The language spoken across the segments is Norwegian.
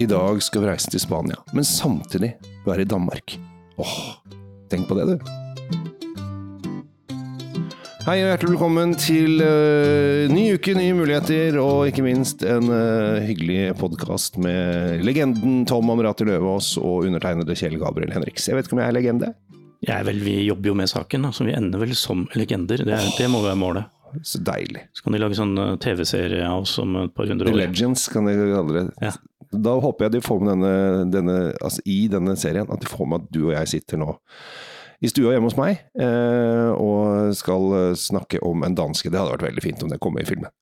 I dag skal vi reise til Spania, men samtidig være i Danmark. Åh, tenk på det, du. Hei og hjertelig velkommen til uh, ny uke, nye muligheter, og ikke minst en uh, hyggelig podkast med legenden Tom Amrati Løvaas og undertegnede Kjell Gabriel Henriks. Jeg vet ikke om jeg er legende? Jeg er vel, Vi jobber jo med saken, da, så vi ender vel som legender. Det, det må være målet. Så deilig. Så kan de lage sånn uh, TV-serie av oss om et par hundre år. The. Legends, kan de kalle det. Ja. Da håper jeg de får med denne, denne, altså i denne serien, at de får med at du og jeg sitter nå i stua hjemme hos meg eh, og skal eh, snakke om en danske. Det hadde vært veldig fint om det kom med i filmen.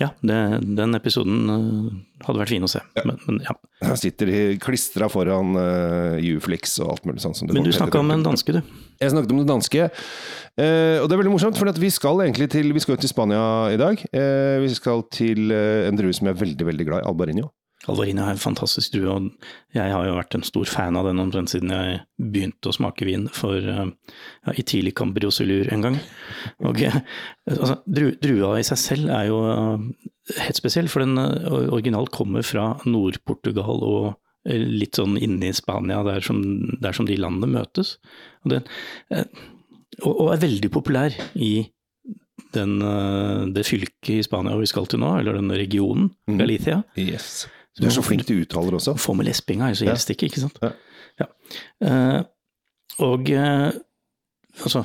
Ja, det, den episoden uh, hadde vært fin å se. Men, men ja. Han sitter klistra foran uh, Uflix og alt mulig sånt. Som det Men du snakka om en danske, du. Jeg snakket om den danske. Eh, og det er veldig morsomt, for vi skal egentlig til, vi skal til Spania i dag. Eh, vi skal til eh, en drue som jeg er veldig veldig glad i, Albarinho. Alvarino er en fantastisk drue, og jeg har jo vært en stor fan av den omtrent siden jeg begynte å smake vin for uh, ja, i tidlig Cambriosilur en gang. Og uh, altså, dru, Drua i seg selv er jo uh, helt spesiell, for den originalt kommer fra Nord-Portugal og litt sånn inne i Spania, der som, der som de landene møtes. Og, den, og, og er veldig populær i den, det fylket i Spania vi skal til nå, eller den regionen, Galicia. Yes. Du er så flink til uttaler også. Få med lespinga, så gjelder det ikke, ikke sant. Ja. Ja. Uh, og uh, altså,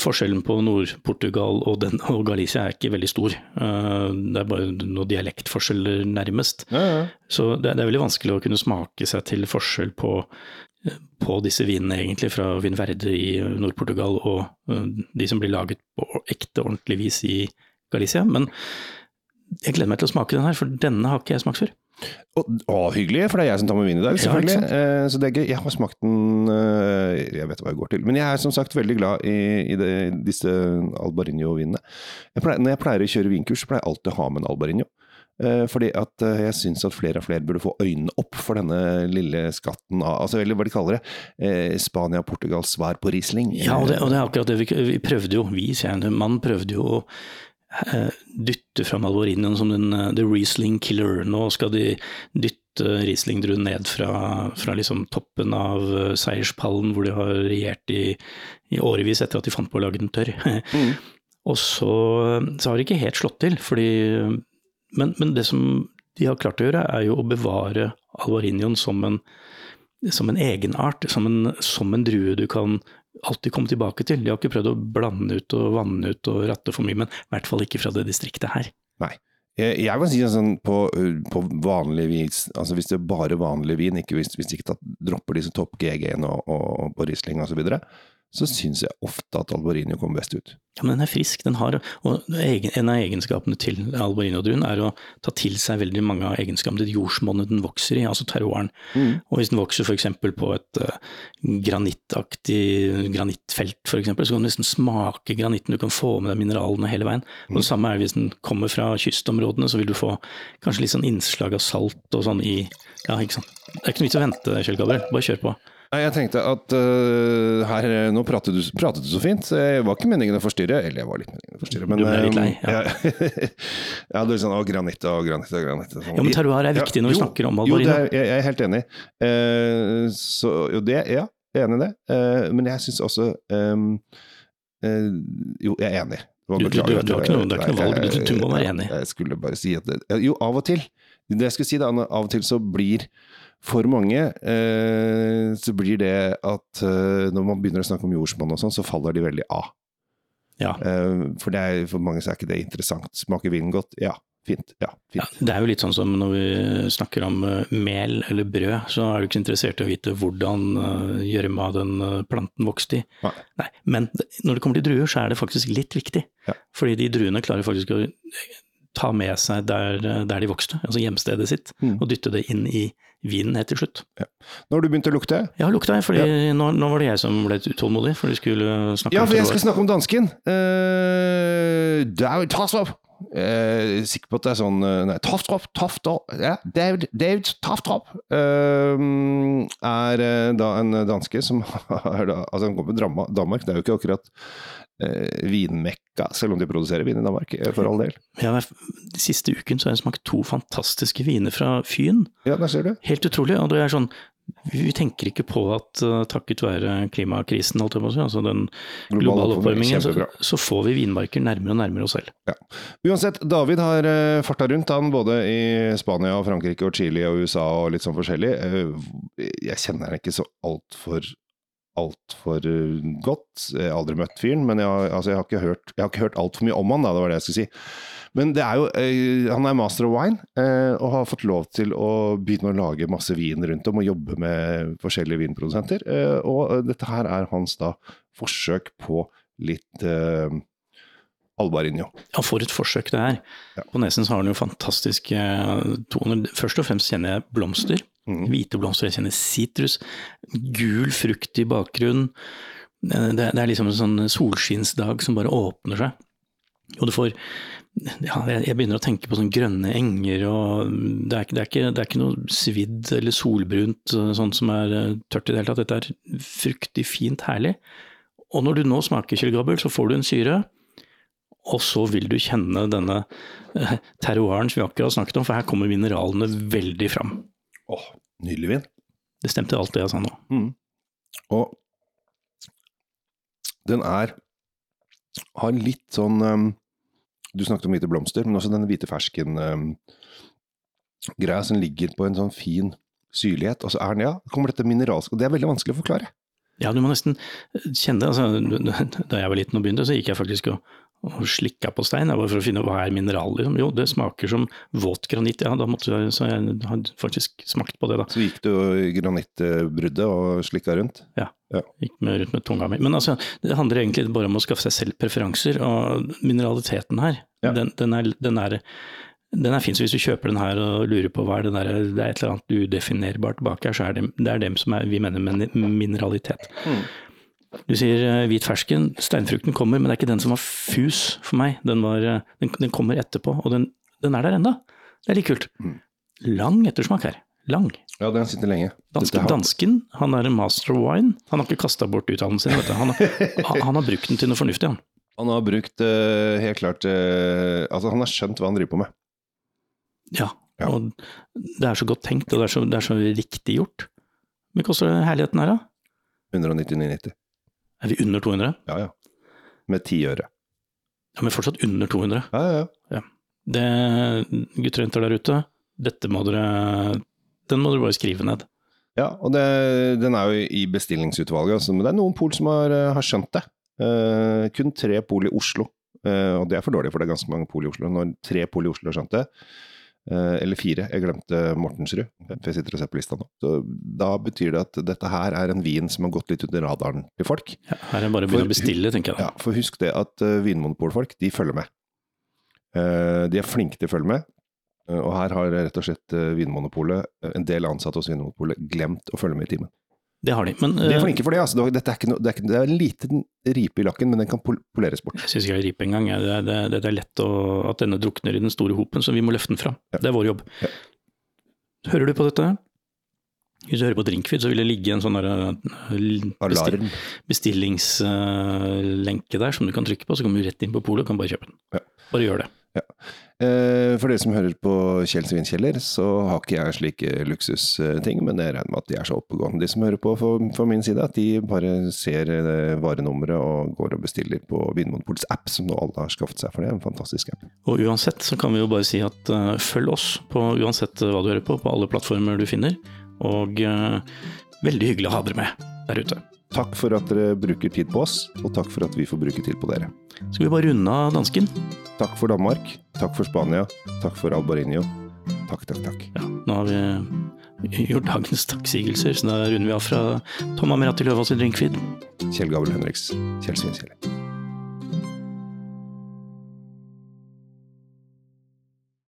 forskjellen på Nord-Portugal og, den, og Galicia er ikke veldig stor. Uh, det er bare noen dialektforskjeller nærmest. Ja, så det, det, er veldig vanskelig å kunne smake seg til forskjell på, på disse vinene egentlig fra Vinverde i Nord-Portugal og de som blir laget på ekte, ordentlig vis i Galicia. Men jeg gleder meg til å smake den her, for denne har ikke jeg smakt før. Å, å, hyggelig, for det er jeg som tar med vin i dag, selvfølgelig. Ja, eh, så det er gøy. Jeg har smakt den eh, Jeg vet hva jeg går til. Men jeg er som sagt veldig glad i, i det, disse Albarinho-vinene. Når jeg pleier å kjøre vinkurs, så pleier jeg alltid å ha med en Albarinho. Eh, fordi at jeg syns at flere og flere burde få øynene opp for denne lille skatten av altså, Eller hva de kaller det. Eh, Spania-Portugals svar på Riesling. Ja, og det, og det er akkurat det vi, vi prøvde jo. Vi, sier jeg, mannen prøvde jo å dytte fram Alvorinoen som den the Riesling killer. Nå skal de dytte Riesling-druen ned fra, fra liksom toppen av seierspallen, hvor de har regjert i, i årevis etter at de fant på å lage den tørr. Mm. Og så, så, har det ikke helt slått til, fordi men, men, det som de har klart å gjøre, er jo å bevare Alvarinioen som en, som en egenart, som en, som en drue du kan alltid komme tilbake til. De har ikke prøvd å blande ut og vanne ut og ratte for mye, men i hvert fall ikke fra det distriktet her. Nei. Jeg, kan si sånn på, på vanlig vis, altså hvis det er bare vanlig vin, ikke hvis, hvis de ikke dropper disse topp GG-ene og, og, og Riesling osv., så, videre, så syns jeg ofte at Alborino kommer best ut. Ja, men den er frisk. Den har, og En av egenskapene til Albarino-druen er å ta til seg veldig mange av egenskapene til jordsmonnet den vokser i, altså terroiren. Mm. Og Hvis den vokser f.eks. på et uh, granittaktig granittfelt, for eksempel, så kan du nesten smake granitten. Du kan få med deg mineralene hele veien. Og Det samme er hvis den kommer fra kystområdene, så vil du få kanskje litt sånn innslag av salt og sånn i Ja, ikke sant. Det er ikke noe vits å vente, Kjell Gabriel. Bare kjør på. Nei, jeg tenkte at uh, her Nå pratet du, pratet du, så fint, så jeg var ikke meningen å forstyrre. Eller jeg var litt meningen å forstyrre, men Du ble litt lei, ja. Jeg, jeg hadde litt sånn å, granitt og granitt og granitt. Sånn. Ja, men terroir er viktig ja, når vi jo, snakker om Jo, Alvarino. er, jeg, jeg er helt enig. Uh, så jo, det Ja, jeg er enig i det. Uh, men jeg syns også um, Jo, jeg er enig. Du, du, du, du, har ikke noe, valg, du, må være enig. Jeg skulle bare si at Jo, av og til. Det jeg skulle si da, av og til så blir for mange eh, så blir det at eh, når man begynner å snakke om jordsmonn og sånn, så faller de veldig av. Ja. Eh, for, er, for mange så er ikke det interessant. Smaker vinen godt? Ja. Fint. Ja, fint. Ja, det er jo litt sånn som når vi snakker om uh, mel eller brød, så er du ikke interessert i å vite hvordan uh, gjørma den uh, planten vokste i. Nei. Nei. Men når det kommer til druer, så er det faktisk litt viktig. Ja. Fordi de druene klarer faktisk å ta med seg der, der de vokste, altså hjemstedet sitt, Mm. og dytte det inn i vinen helt til slutt. Nå har du begynt å lukte. Ja, lukta jeg, fordi nå, nå var det jeg som ble utålmodig, for du skulle snakke Ja, for jeg skal snakke om dansken. Uh, David Tassopp! er sikker på at det er sånn eh, Nei, Toftrop, Toftrop ja, David, David Toftrop uh, er eh, da en danske som har da Altså, han kommer fra Danmark. Det er jo ikke akkurat uh, vinmekka, selv om de produserer vin i Danmark, eh, for all del. Ja, de siste uken så har jeg smakt to fantastiske viner fra Fyn. Ja, der ser du. Helt utrolig. Og det er sånn vi tenker ikke på at uh, takket være klimakrisen, altså den globale oppvarmingen, så, så, får vi vinmarker nærmere og nærmere oss selv. Ja. Uansett, David har uh, farta rundt han både i Spania, og Frankrike, og Chile og USA og litt sånn forskjellig. Uh, jeg kjenner han ikke så altfor altfor godt. Jeg har aldri møtt fyren, men jeg, altså, jeg har ikke hørt, jeg hørt altfor mye om han, da, det var det jeg skulle si. Men det er jo, eh, han er master of wine, eh, og har fått lov til å begynne å lage masse vin rundt om og jobbe med forskjellige vinprodusenter. Eh, og dette her er hans da forsøk på litt uh, Albarinho. Ja, for et forsøk det er. Ja. På nesen så har han jo fantastiske toner. Først og fremst kjenner jeg blomster. Mm. Hvite blomster, jeg kjenner sitrus. Gul frukt i bakgrunnen. Det, det, er liksom en sånn solskinnsdag som bare åpner seg. Og du får ja, jeg begynner å tenke på sånne grønne enger, og det er, det, er ikke, det er, ikke, noe svidd eller solbrunt sånt som er eh, tørt i det hele tatt. Dette er fruktig fint herlig. Og når du nå smaker kjølgabbel, så får du en syre, og så vil du kjenne denne eh, terroiren som vi akkurat snakket om, for her kommer mineralene veldig fram. Åh, nydelig vin. Det stemte alt det jeg sa nå. Mm. Og den er har litt sånn um du snakket om hvite blomster, men også denne hvite fersken-greia um, som ligger på en sånn fin syrlighet. Og så er den, ja, kommer dette mineralske Og det er veldig vanskelig å forklare. Ja, du må nesten kjenne det. Altså, da jeg var liten og begynte, så gikk jeg faktisk og, og slikka på stein bare for å finne hva er mineral. Liksom. Jo, det smaker som våt granitt. Ja, da måtte jeg, så jeg hadde faktisk smakt på det, da. Så gikk du i granittbruddet og slikka rundt? Ja. ja. Gikk med, rundt med tunga mi. Men altså, det handler egentlig bare om å skaffe seg selv preferanser, og mineraliteten her, ja. den, den, er, den er den er fin, så hvis du kjøper den her og lurer på hva er det der, det er et eller annet udefinerbart bak her, så er det, det er dem som er, vi mener med mineralitet. Mm. Du sier uh, hvit fersken, steinfrukten kommer, men det er ikke den som var fus for meg. Den, var, uh, den, den kommer etterpå, og den, den, er der enda. Det er litt kult. Mm. Lang ettersmak her. Lang. Ja, den sitter lenge. Danske, har... Dansken han er en master wine. Han har ikke kasta bort utdannelsen sin. Han, har, han, har brukt den til noe fornuftig, han. Han har brukt uh, helt klart Altså, han har skjønt hva han driver på med. Ja, ja. og det er så godt tenkt, og det er så, det er så riktig gjort. Hvor koster herligheten her, da? 199,90. Er vi under 200? Ja, ja. Med ti øre. Ja, Men fortsatt under 200? Ja, ja, ja. Det, gutter og jenter der ute, dette må dere Den må dere bare skrive ned. Ja, og det, den er jo i bestillingsutvalget, altså, men det er noen pol som har, har skjønt det. Uh, kun tre pol i Oslo. Uh, og det er for dårlig, for det er ganske mange pol i Oslo. Når tre pol i Oslo har skjønt det, Eh, eller fire, jeg glemte Mortensrud, for jeg sitter og ser på lista nå. Så Da betyr det at dette her er en vin som har gått litt under radaren til folk. Ja, her er det bare å begynne å bestille, tenker jeg. Ja, For husk det at uh, vinmonopolfolk, de følger med. Uh, de er flinke til å følge med. Og her har rett og slett Vinmonopolet, en del ansatte hos Vinmonopolet, glemt å følge med i timen. Det har de. Men, de er eh, flinke for det. altså. Dette er, no, det, er ikke, det er en liten ripe i lakken, men den kan poleres bort. Jeg syns ikke det er ripe engang. Det, det, det, er lett å, at denne drukner i den store hopen, så vi må løfte den fram. Ja. Det er vår jobb. Ja. Hører du på dette? Hvis du hører på Drinkfeed, så vil det ligge en sånn eh, bestill, bestillingslenke der som du kan trykke på, så kommer du rett inn på polet og kan bare kjøpe den. Ja. Bare gjør det. Ja. Eh, for dere som hører på Kjell Svinkjeller, så har ikke jeg slike luksusting, men jeg regner med at de er så oppegående, de som hører på for min side, at de bare ser eh, varenummeret og går og bestiller på Vinmonopolets app, som nå alle har skaffet seg, for det en fantastisk app. Og uansett så kan vi jo bare si at uh, følg oss på uansett hva du hører på, på alle plattformer du finner, og uh, veldig hyggelig å ha dere med der ute. Takk for at dere bruker tid på oss, og takk for at vi får bruke tid på dere. Skal vi bare runde av dansken? Takk for Danmark. Takk for Spania. Takk for Albarinho. Takk, takk, takk. Ja, nå har vi gjort dagens takksigelser, så da runder vi av fra Tom Amirati Løvaas i Drinkfeed. Kjell Gabel Henriks, Kjell Svinkjell.